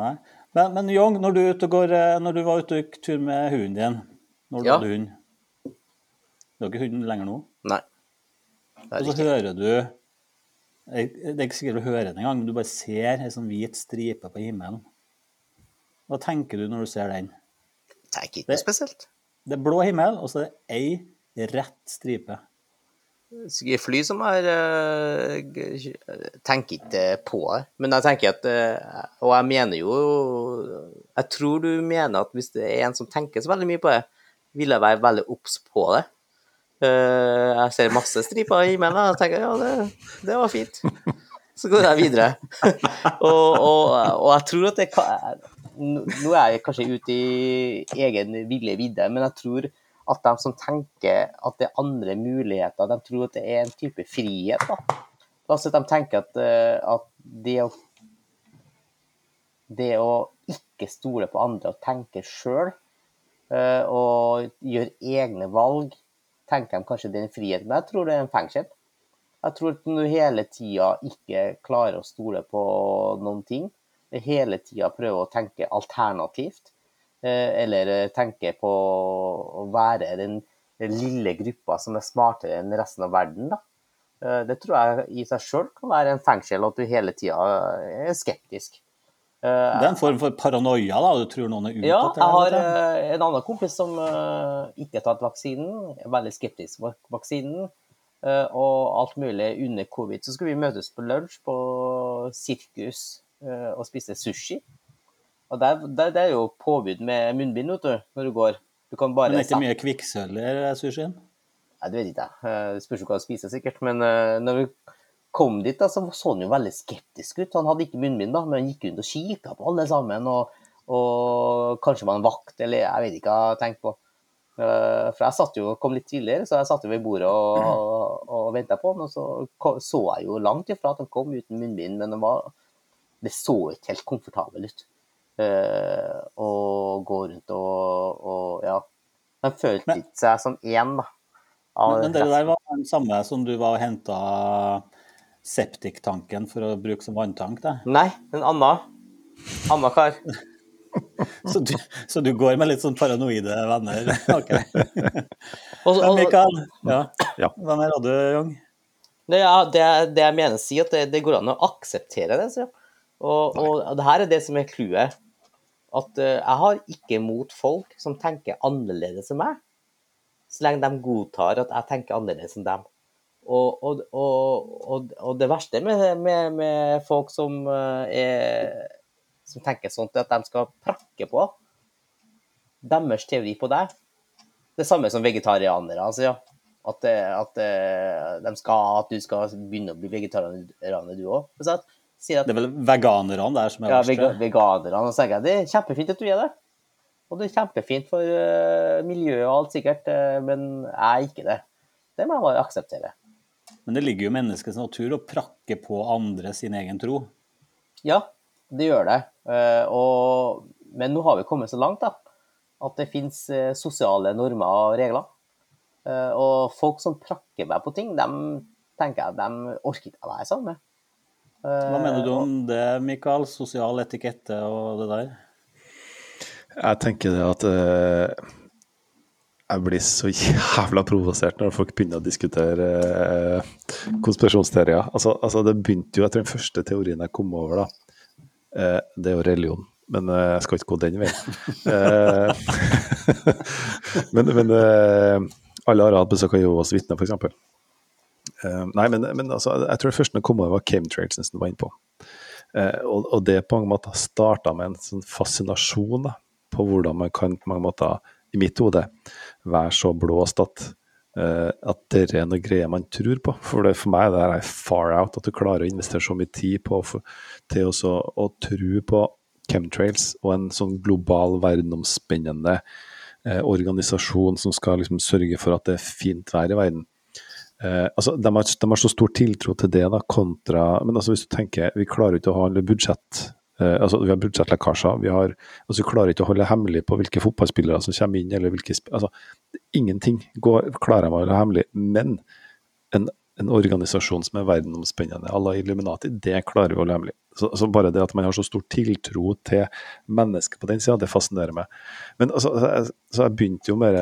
[SPEAKER 3] Nei. Men, men Young, når du, ute går, eh, når du var ute og gikk tur med hunden din Når du
[SPEAKER 6] Ja.
[SPEAKER 3] hadde hund Du har ikke hund lenger nå?
[SPEAKER 6] Nei. Det
[SPEAKER 3] Og så hører du Det er ikke sikkert du hører den engang, men du bare ser ei sånn hvit stripe på himmelen. Hva tenker du når du ser den?
[SPEAKER 6] Det er ikke noe spesielt.
[SPEAKER 3] Det er blå himmel, og så er det ei rett stripe.
[SPEAKER 6] Sikkert fly som har eh, Tenker ikke på det. Men jeg tenker at eh, Og jeg mener jo Jeg tror du mener at hvis det er en som tenker så veldig mye på det, vil jeg være veldig obs på det. Eh, Jeg ser masse striper i himmelen, og tenker ja, det, det var fint. Så går jeg videre. og, og, og jeg tror at det kan Nå er jeg kanskje ute i egen ville vidde, men jeg tror at de som tenker at det er andre muligheter, de tror at det er en type frihet. da. Altså at de tenker at, eh, at det å det å ikke stole på andre og tenke sjøl, og gjøre egne valg, tenker de kanskje det er en frihet, men jeg tror det er en fengsel. Jeg tror at når du hele tida ikke klarer å stole på noen ting, hele tida prøver å tenke alternativt, eh, eller tenke på å være den lille gruppa som er smartere enn resten av verden, da. Eh, Det tror jeg i seg sjøl kan være en fengsel, at du hele tida er skeptisk.
[SPEAKER 3] Det er en form for paranoia, da. Du tror noen er ute
[SPEAKER 6] Ja,
[SPEAKER 3] etter
[SPEAKER 6] jeg har
[SPEAKER 3] deg, vet du.
[SPEAKER 6] eh, en annen kompis som eh, ikke har tatt vaksinen, er veldig skeptisk til vaksinen. eh, Og alt mulig under covid. Så skulle vi møtes på lunsj på sirkus eh, og spise sushi. Og der, der, det er jo påbud med munnbind vet du, når du går. Du kan bare
[SPEAKER 3] Men er ikke mye kvikksølv i sushien?
[SPEAKER 6] Nei, det vet ikke jeg. Eh, Det spørs jo hva du spiser, sikkert. Men eh, når vi kom dit, da, så så han jo veldig skeptisk ut. Han hadde ikke munnbind, da, men han gikk rundt og kikka på alle sammen. Og, og kanskje var en vakt, eller jeg vet ikke hva jeg tenkte på. Eh, For jeg satt jo, kom litt tidligere, så jeg satt jo ved bordet og, og, og venta på han. Og så så jeg jo langt ifra at han kom uten munnbind, men det, var, det så ikke helt komfortabel ut. Eh, Å gå rundt og, og ja. Han følte ikke seg som én, da.
[SPEAKER 3] Men, men det der var den samme som du var og henta septiktanken for å bruke som vanntank, Da?
[SPEAKER 6] Nei, en annen. Annen kar.
[SPEAKER 3] Så du, så du går med litt sånn paranoide venner? OK.
[SPEAKER 6] Og,
[SPEAKER 3] Men
[SPEAKER 6] og,
[SPEAKER 3] Mikael, ja.
[SPEAKER 4] Ja.
[SPEAKER 3] hva er du, Young?
[SPEAKER 6] det, ja, det, det jeg mener å si, at det, det går an å akseptere det. Så. Og, og det her er det som er clouet. At uh, jeg har ikke mot folk som tenker annerledes enn meg, så lenge de godtar at jeg tenker annerledes enn dem. Og, og, og, det verste med, med, med folk som, eh, er, som tenker sånt, er at de skal prakke på deres teori på deg. Det samme som vegetarianere. Altså, ja. At, eh, at, eh, de skal, at du skal begynne å bli vegetarianer, du òg. Sier
[SPEAKER 3] Det er vel veganerne der som er
[SPEAKER 6] ja,
[SPEAKER 3] verst?
[SPEAKER 6] Ja, veganerne. Og så tenker jeg det er kjempefint at du er det. Og det er kjempefint for miljøet og alt sikkert, men jeg er ikke det. Det må jeg bare akseptere.
[SPEAKER 3] Men det ligger jo i menneskets natur å prakke på andre sin egen tro.
[SPEAKER 6] Ja, det gjør det. Eh, og, men nå har vi kommet så langt da, at det finnes eh, sosiale normer og regler. Eh, og folk som prakker meg på ting, dem tenker jeg de orker ikke å være sammen med.
[SPEAKER 3] Hva mener du om det, Mikael? Sosial etikette og det der?
[SPEAKER 4] Jeg tenker det at eh, jeg blir så jævla provosert når folk begynner å diskutere eh, konspirasjonsteorier. Altså, altså det begynte jo etter den første teorien jeg kom over, da. Eh, det er jo religion. Men eh, jeg skal ikke gå den veien. Eh, men men alle har hatt besøk av Jehovas vitner, f.eks. Uh, nei, men, men altså, jeg tror det første som kom over, var chemtrails, som du var inne på. Og, og det på mange måter starta med en sånn fascinasjon da, på hvordan man kan på mange måter, i mitt hode, være så blåst at, uh, at det er noe greier man tror på. For, det, for meg det er far out, at du klarer å investere så mye tid på for, til også, å tro på chemtrails og en sånn global, verdenomspennende uh, organisasjon som skal liksom sørge for at det er fint vær i verden. Uh, altså, de, har, de har så stor tiltro til det, da, kontra Men altså, hvis du tenker, vi klarer ikke å holde budsjett eh, altså, Vi har budsjettlekkasjer. Vi har, altså, vi klarer ikke å holde hemmelig på hvilke fotballspillere som kommer inn, eller hvilke altså, Ingenting går, klarer man å holde hemmelig. Men en, en organisasjon som er verdenomspennende, à la Illuminati, det klarer vi å holde hemmelig. Så, altså, bare det at man har så stor tiltro til mennesker på den sida, det fascinerer meg. Men altså, jeg, så jeg begynte jo med,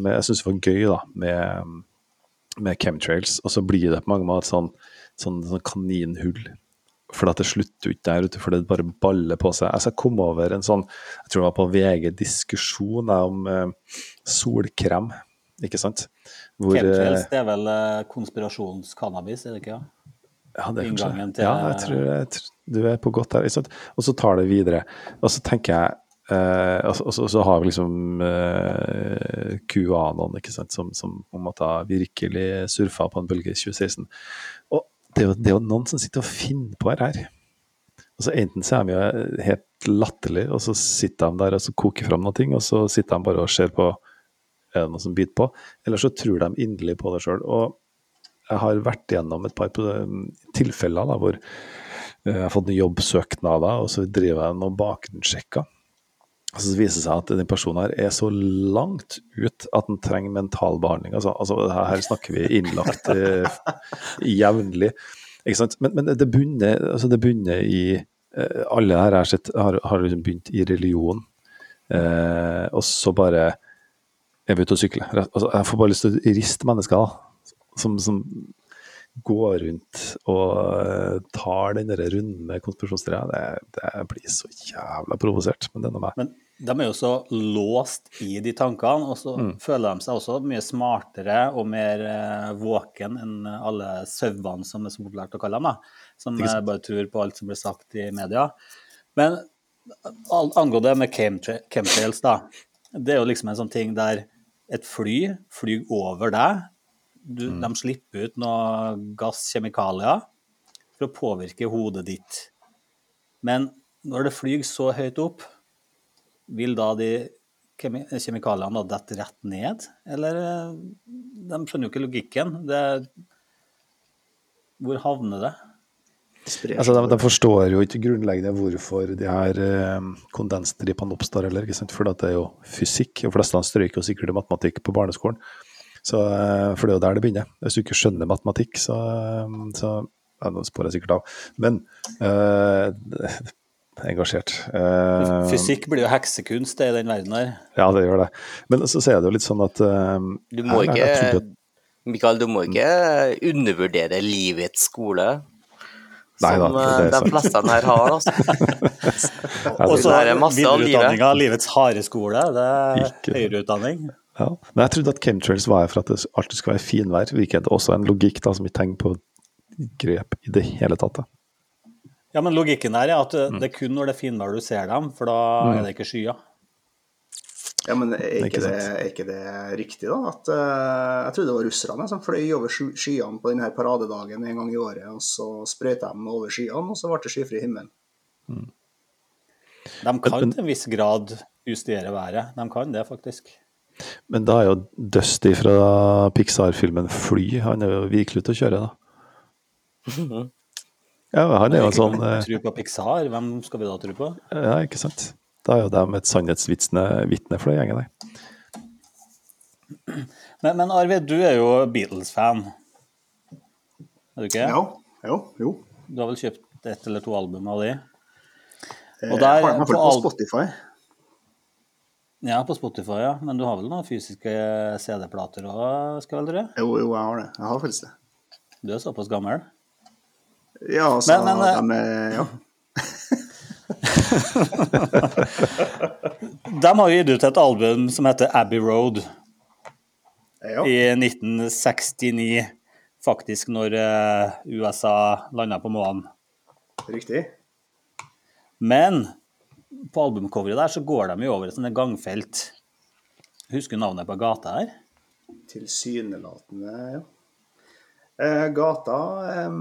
[SPEAKER 4] med Jeg syns det var gøy, da, med med chemtrails, og så blir det på mange måter sånn, sånn, sånn kaninhull. For at det slutter jo ikke der ute, for det bare baller på seg. Altså, jeg kom over en sånn, jeg tror det var på VG, diskusjon om eh, solkrem, ikke sant? Hvor,
[SPEAKER 3] Chemtrails,
[SPEAKER 4] eh,
[SPEAKER 3] det er vel eh, konspirasjonscannabis, er det ikke? Ja?
[SPEAKER 4] ja, det er kanskje-
[SPEAKER 3] til-
[SPEAKER 4] Ja, jeg tror, jeg tror du er på godt der, ikke sant? Og så tar det videre. Og så tenker jeg, eh, og, så, og så, så har vi liksom eh, QAnon, ikke sant, som, som på en måte virkelig surfa på en bølge i 2016. Og det er, jo, det er jo noen som sitter og finner på det her. Altså Enten så er de jo helt latterlige, og så sitter de der og så koker fram noe, og så sitter de bare og ser på er det noe som biter på, eller så tror de inderlig på det sjøl. Og jeg har vært igjennom et par tilfeller da, hvor Eh, Jeg har fått noen jobbsøknader, og så driver jeg noen bakgrunnssjekker. Og så viser det seg at den personen her er så langt ut at han trenger mentalbehandling. Altså, altså her snakker vi innlagt eh, jevnlig. Ikke sant? Men, men det bunner, altså det bunner i eh, Alle her har, sett, har, har liksom begynt i religion, eh, og så bare er vi ute og sykler. Altså, jeg får bare lyst til å riste mennesker da, som, som går rundt og eh, tar den der runden med. Det, det blir så jævla provosert. Men det er noe meg.
[SPEAKER 3] Men de er jo så låst i de tankene, og så føler de seg også mye smartere og mer eh, våken enn alle sauene, som er så populært å kalle dem, da. Som eh, bare tror på alt som blir sagt i media. Men al- angående med chemtrails, da. Det er jo liksom en sånn ting der et fly flyr over deg. Du, De slipper ut noe gass, kjemikalier, for å påvirke hodet ditt. Men når det flyr så høyt opp, vil da de kjemikaliene da dette rett ned? Eller eh, De skjønner jo ikke logikken. Det, hvor havner det?
[SPEAKER 4] Altså, de, de forstår jo ikke grunnleggende hvorfor de her eh, kondensstripene oppstår heller, ikke sant? for det er jo fysikk. De fleste strøyk jo sikkert i matematikk på barneskolen. Så, eh, for det er jo der det begynner. Hvis du ikke skjønner matematikk, så, eh, så ja, Nå spår jeg sikkert av. Men eh, engasjert. Eh,
[SPEAKER 3] Fysikk blir jo heksekunst det, i den verden her.
[SPEAKER 4] Ja, det gjør det. Men så er det jo litt sånn at eh,
[SPEAKER 6] Du må
[SPEAKER 4] her,
[SPEAKER 6] ikke
[SPEAKER 4] jeg at-
[SPEAKER 6] Mikael, du må ikke undervurdere livets skole.
[SPEAKER 4] Nei da,
[SPEAKER 6] Som
[SPEAKER 4] det
[SPEAKER 6] eh, de fleste her har, altså.
[SPEAKER 3] Og så
[SPEAKER 6] det er masse av livet.
[SPEAKER 3] videreutdanninga, livets harde skole. Det er høyere utdanning.
[SPEAKER 4] Ja. Men jeg trodde at chemtrails var her for at det alltid skal være finvær. Hvilket også er en logikk da, som ikke tenker på grep i det hele tatt. Da.
[SPEAKER 3] Ja, men logikken der er at
[SPEAKER 4] Mm.
[SPEAKER 3] det er kun når det er finvær du ser dem, for da er det ikke skyer.
[SPEAKER 5] Ja, men er
[SPEAKER 4] Ikke
[SPEAKER 5] ikke, det, er ikke det riktig, da? At, uh, jeg trodde det var russerne som fløy over skyene på denne paradedagen en gang i året, og så sprøyta de over skyene, og så ble det skyfri himmel.
[SPEAKER 3] De kan til en viss grad justere været. De kan det, faktisk.
[SPEAKER 4] Men da er jo Dusty fra Pixar-filmen Fly, han er jo virkelig ute å kjøre, da. Ja, han er jo en sånn eh,
[SPEAKER 3] Tro på Pixar, hvem skal vi da tro på?
[SPEAKER 4] Ja, ikke sant. Da er jo de et sannhetsvitne vitne for den gjengen der.
[SPEAKER 3] Men, men Arvid, du er jo Beatles-fan. Er du ikke?
[SPEAKER 5] Ja, jo, jo.
[SPEAKER 3] Du har vel kjøpt ett eller to album av de?
[SPEAKER 5] Eh,
[SPEAKER 3] Og der,
[SPEAKER 5] har meg
[SPEAKER 3] på
[SPEAKER 5] på Spotify.
[SPEAKER 3] Ja, på Spotify, ja. Men du har vel noen fysiske CD-plater òg, skal vel dere?
[SPEAKER 5] Jo, jo, jeg har det. Jeg har faktisk det.
[SPEAKER 3] Du er såpass gammel.
[SPEAKER 5] Ja, altså,
[SPEAKER 3] Men- men,
[SPEAKER 5] de er Ja.
[SPEAKER 3] De har gitt ut et album som heter Abbey Road
[SPEAKER 5] ja.
[SPEAKER 3] i 1969. Faktisk når eh, USA landa på månen.
[SPEAKER 5] Riktig.
[SPEAKER 3] Men på albumcoveret der så går de jo over et sånt gangfelt. Husker du navnet på gata her?
[SPEAKER 5] Tilsynelatende, ja. Eh, gata em,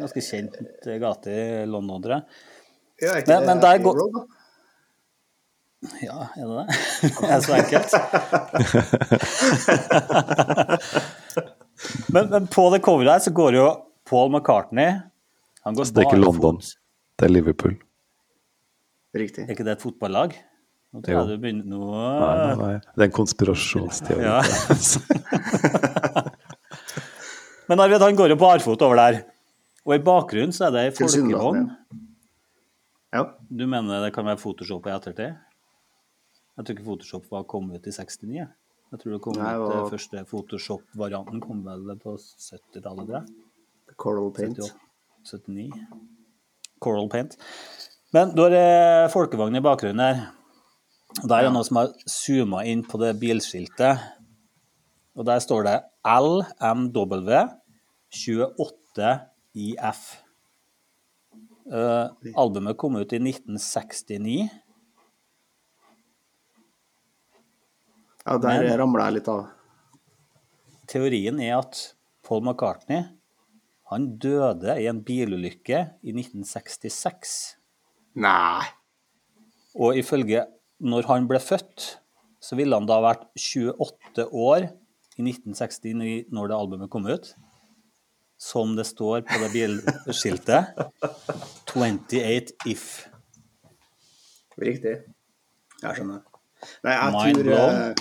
[SPEAKER 3] Ganske kjent eh, gate i London, tror jeg.
[SPEAKER 5] Ja, ikke
[SPEAKER 3] Men-
[SPEAKER 5] det
[SPEAKER 3] men der går-
[SPEAKER 5] da?
[SPEAKER 3] Ja, er det det? det er så enkelt? men, men på det coveret her så går jo Paul McCartney Han går
[SPEAKER 4] det er ikke London. Det er Liverpool.
[SPEAKER 5] Riktig.
[SPEAKER 3] Er ikke det et fotballag? Nå tror jeg du begynner nå
[SPEAKER 4] Nei, nei, nei. Det er en konspirasjonsteori.
[SPEAKER 3] Ja. Men Arvid, han går jo barfot over der. Og i bakgrunnen så er det ei folkevogn.
[SPEAKER 5] Ja.
[SPEAKER 3] Du mener det kan være Photoshop i ettertid? Jeg tror ikke Photoshop var kommet ut i 69. jeg. Tror det kom
[SPEAKER 5] Nei,
[SPEAKER 3] ut,
[SPEAKER 5] og-
[SPEAKER 3] eh, første Photoshop-varianten kom vel på 70-tallet.
[SPEAKER 5] Coral Paint.
[SPEAKER 3] 78, 79. Coral Paint. Men du har eh, folkevogn i bakgrunnen her. Der er det noe som har zooma inn på det bilskiltet. Og der står det LMW 28IF. Uh, albumet kom ut i 1969.
[SPEAKER 5] Ja, der ramla jeg litt av.
[SPEAKER 3] Teorien er at Paul McCartney han døde i en bilulykke i 1966.
[SPEAKER 5] Nei.
[SPEAKER 3] Og ifølge når han ble født, så ville han da vært 28 år i 1969 når det albumet kom ut. som det står på det bilskiltet. 28 if.
[SPEAKER 5] Riktig. Jeg skjønner. Nei, jeg
[SPEAKER 3] Mind
[SPEAKER 5] tror
[SPEAKER 3] blown?
[SPEAKER 5] eh,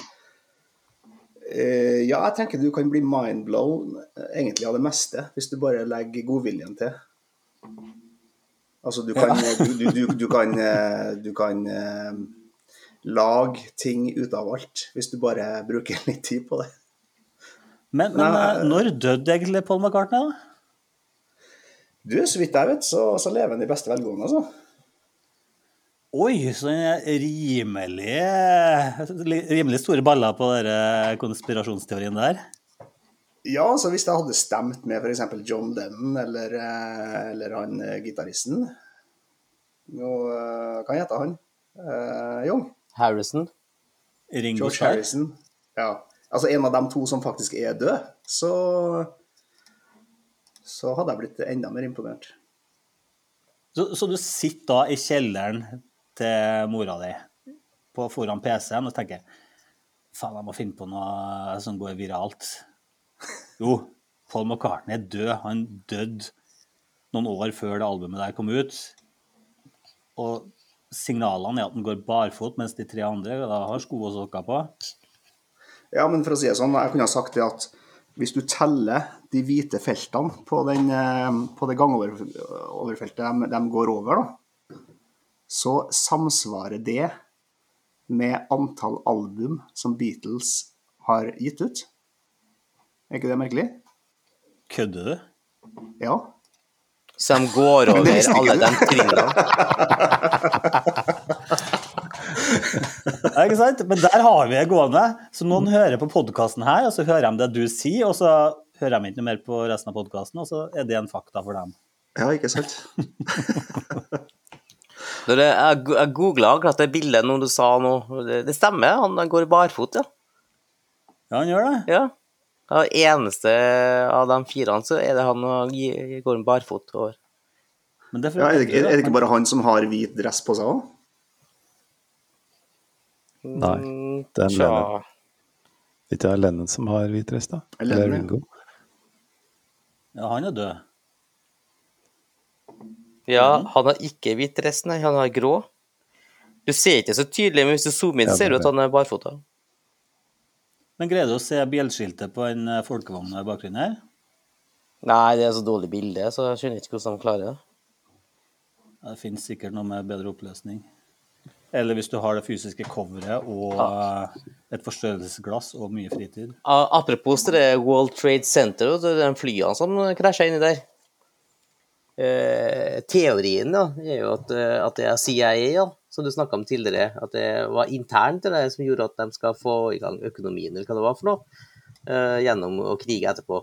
[SPEAKER 5] eh, Ja, jeg tenker du kan bli mindblown blown egentlig av det meste, hvis du bare legger godviljen til. Altså, du kan, du, du, du, du kan, eh, du kan eh, lage ting ut av alt, hvis du bare bruker litt tid på det.
[SPEAKER 3] Men, men
[SPEAKER 5] Nei,
[SPEAKER 3] eh, når døde egentlig Paul McCartney, da?
[SPEAKER 5] Du, så vidt jeg vet, så, så lever han i beste velgående, altså.
[SPEAKER 3] Oi, så rimelig rimelig store baller på den konspirasjonsteorien der.
[SPEAKER 5] Ja, så hvis jeg hadde stemt med f.eks. John Lennon eller, eh, eller han eh, gitaristen Nå kan jeg hete han? Uh, Young?
[SPEAKER 6] Harrison.
[SPEAKER 3] Ringo
[SPEAKER 5] George
[SPEAKER 3] Starr.
[SPEAKER 5] Harrison. Ja. Altså en av dem to som faktisk er død, så Så hadde jeg blitt enda mer imponert.
[SPEAKER 3] Så, så du sitter da i kjelleren til mora di på foran PC-en og tenker faen, jeg må finne på noe som går viralt. Jo, Paul McCartney er død. Han døde noen år før det albumet der kom ut. Og signalene er at han går barfot, mens de tre andre da har sko og sokker på.
[SPEAKER 5] Ja, men for å si det sånn, jeg kunne ha sagt det at hvis du teller de hvite feltene på, den, eh, på det gangoverfeltet de, de går over, da, så samsvarer det med antall album som Beatles har gitt ut. Er ikke det merkelig?
[SPEAKER 3] Kødder du?
[SPEAKER 5] Ja.
[SPEAKER 6] Så de går over alle de trinnene.
[SPEAKER 3] Ja, ikke sant? Men der har vi det gående. Så noen hører på podkasten her, og så hører de det du sier, og så hører de ikke noe mer på resten av podkasten, og så er det en fakta for dem.
[SPEAKER 5] Ja, ikke sant?
[SPEAKER 6] Når jeg, jeg, googla akkurat det bildet når du sa nå. Det, det stemmer, han går barfot, ja.
[SPEAKER 3] Ja, han gjør det.
[SPEAKER 6] ja. Ja, eneste av de fire så er det han og går går barfot over.
[SPEAKER 3] Men det er,
[SPEAKER 5] Ja, er, det, ikke- er det ikke bare han som har hvit dress på seg òg?
[SPEAKER 4] Nei, det er en
[SPEAKER 6] ja.
[SPEAKER 4] Lennon. Ikke det Lennon som har hvit dress, da?
[SPEAKER 5] Lennon,
[SPEAKER 4] Eller
[SPEAKER 5] ja.
[SPEAKER 4] Ringo?
[SPEAKER 3] Ja, han er død.
[SPEAKER 6] Ja, han har ikke hvit dress, nei, han har grå. Du ser ikke så tydelig, men hvis du zoomer inn,
[SPEAKER 4] Ja,
[SPEAKER 6] ser du at han er barfota.
[SPEAKER 3] Men greier du å se bjellskiltet på en eh, folkevogn i bakgrunnen her?
[SPEAKER 6] Nei, det er så dårlig bilde, så jeg skjønner ikke hvordan de klarer det.
[SPEAKER 3] Ja, Det finnes sikkert noe med bedre oppløsning. Eller hvis du har det fysiske coveret og eh, et forstørrelsesglass og mye fritid.
[SPEAKER 6] Apropos det World Trade Center og de flyene som krasja inni der. Eh, teorien da, er jo at, eh, at det er CIA, ja, som du snakka om tidligere. At det var internt det som gjorde at de skal få i gang økonomien, eller hva det var for noe, eh, gjennom å krige etterpå.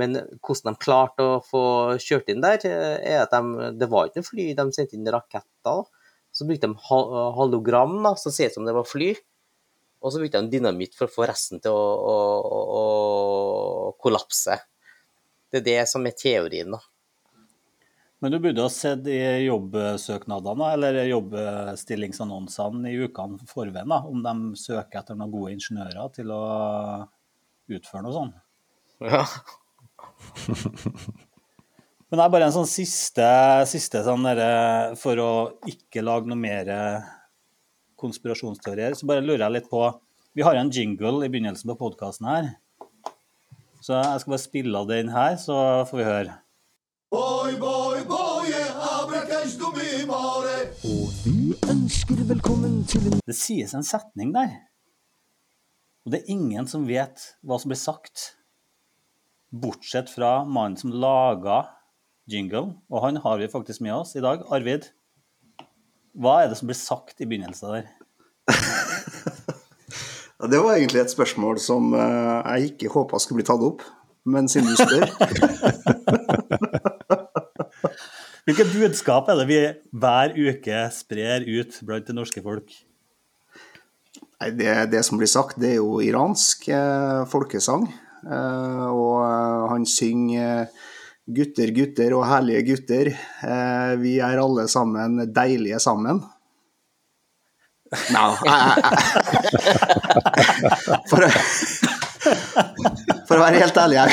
[SPEAKER 6] Men hvordan de klarte å få kjørt inn der, eh, er at de, det var ikke noe fly, de sendte inn raketter. da. Så brukte de hologram, da, som ser ut som det var fly. Og så brukte de dynamitt for å få resten til å, å, å, å kollapse. Det er det som er teorien, da.
[SPEAKER 3] Men du burde ha sett i jobbsøknadene, eller jobbstillingsannonsene i ukene forveien, om de søker etter noen gode ingeniører til å utføre noe sånt.
[SPEAKER 6] Ja.
[SPEAKER 3] Men det er bare en sånn siste, siste sånn der, For å ikke lage noe mer konspirasjonsteorier, så bare lurer jeg litt på Vi har en jingle i begynnelsen på podkasten her. Så jeg skal bare spille av den her, så får vi høre.
[SPEAKER 1] Boy, boy,
[SPEAKER 2] vi ønsker velkommen til en
[SPEAKER 3] Det sies en setning der. Og det er ingen som vet hva som blir sagt, bortsett fra mannen som laga jingle, og han har vi faktisk med oss i dag. Arvid, hva er det som blir sagt i begynnelsen der?
[SPEAKER 5] Ja, det var egentlig et spørsmål som eh, jeg ikke håpa skulle bli tatt opp, men siden du spør
[SPEAKER 3] Hvilket budskap er det vi hver uke sprer ut blant det norske folk?
[SPEAKER 5] Nei, det, det som blir sagt, det er jo iransk eh, folkesang. Eh, og eh, han synger eh, 'Gutter, gutter og herlige gutter, eh, vi er alle sammen deilige sammen'. Nei for, for å være helt ærlig, jeg,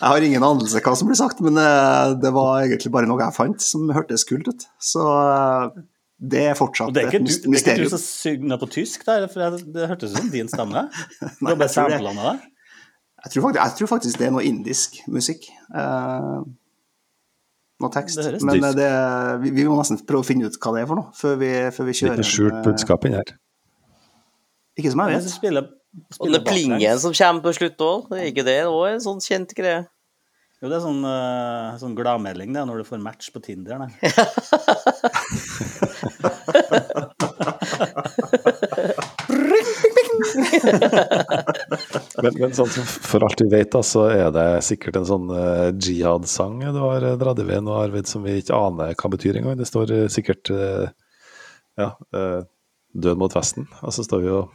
[SPEAKER 5] Jeg har ingen anelse hva som blir sagt, men eh, det var egentlig bare noe jeg fant som hørtes kult ut. Så eh, det er fortsatt
[SPEAKER 3] det er
[SPEAKER 5] et
[SPEAKER 3] mysterium.
[SPEAKER 5] mys-
[SPEAKER 3] det er ikke du som synger på tysk, der, for det, det hørtes ut som din stemme. Du har bare
[SPEAKER 5] jeg tror det.
[SPEAKER 3] sampla med det.
[SPEAKER 5] Jeg tror, faktisk, jeg tror faktisk det er noe indisk musikk. Uh, noe tekst.
[SPEAKER 3] Det høres
[SPEAKER 5] Men det, vi, vi må nesten prøve å finne ut hva det er for noe, før vi, før vi
[SPEAKER 4] Det er
[SPEAKER 5] kjører.
[SPEAKER 4] ikke skjult budskap inni her.
[SPEAKER 5] Ikke som jeg vet.
[SPEAKER 3] Jeg spiller,
[SPEAKER 6] Og
[SPEAKER 3] spiller
[SPEAKER 6] den plingen som kommer på slutt òg, er ikke det òg en sånn kjent greie?
[SPEAKER 3] Jo, det er sånn, uh, sånn gladmelding det, når du får match på Tinder. Der.
[SPEAKER 4] Men, men sånn som for alt vi vet, da, så er det sikkert en sånn uh, jihad-sang du har uh, dratt i vei nå, Arvid, som vi ikke aner hva betyr engang. Det står uh, sikkert eh, ja, eh, 'Død mot Vesten', og så står vi og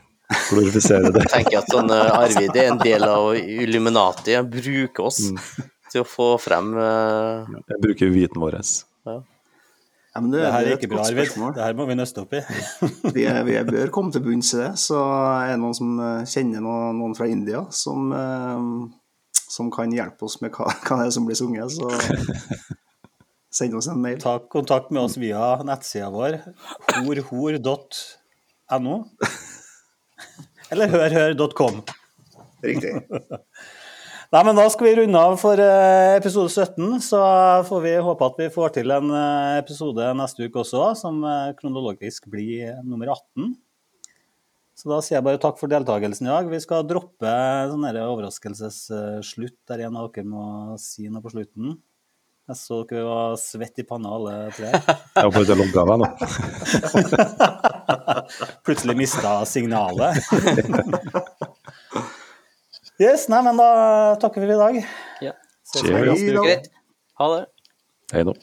[SPEAKER 4] glorifiserer det.
[SPEAKER 6] Jeg tenker at sånn eh, Arvid er en del av Illuminati. Han bruker oss til å få frem uh...
[SPEAKER 4] Jeg bruker viten vår.
[SPEAKER 5] Ja, men det,
[SPEAKER 3] Det her
[SPEAKER 5] det
[SPEAKER 3] er ikke bra,
[SPEAKER 5] godt
[SPEAKER 3] Arvid.
[SPEAKER 5] spørsmål.
[SPEAKER 3] Det her må vi nøste opp i.
[SPEAKER 5] Vi, er- vi bør komme til bunns i det. Så er det noen som eh, kjenner noen, noen fra India som, eh, som kan hjelpe oss med hva, hva det er som blir sunget, så send oss en mail.
[SPEAKER 3] Ta kontakt med oss via nettsida vår horhor.no. Eller hørhør.com.
[SPEAKER 5] Riktig.
[SPEAKER 3] Nei, men Da skal vi runde av for eh, episode 17. Så får vi håpe at vi får til en eh, episode neste uke også, som eh, kronologisk blir nummer 18. Så da sier jeg bare takk for deltakelsen i dag. Vi skal droppe sånn overraskelsesslutt der en av dere må si noe på slutten. Jeg så dere var svett i panna alle tre.
[SPEAKER 4] Jeg får ikke logge av meg nå.
[SPEAKER 3] Plutselig mista signalet. Yes, nei, men da takker vi for i dag.
[SPEAKER 6] Ja.
[SPEAKER 3] Ses neste uke.
[SPEAKER 6] Ha det.
[SPEAKER 4] Hei nå.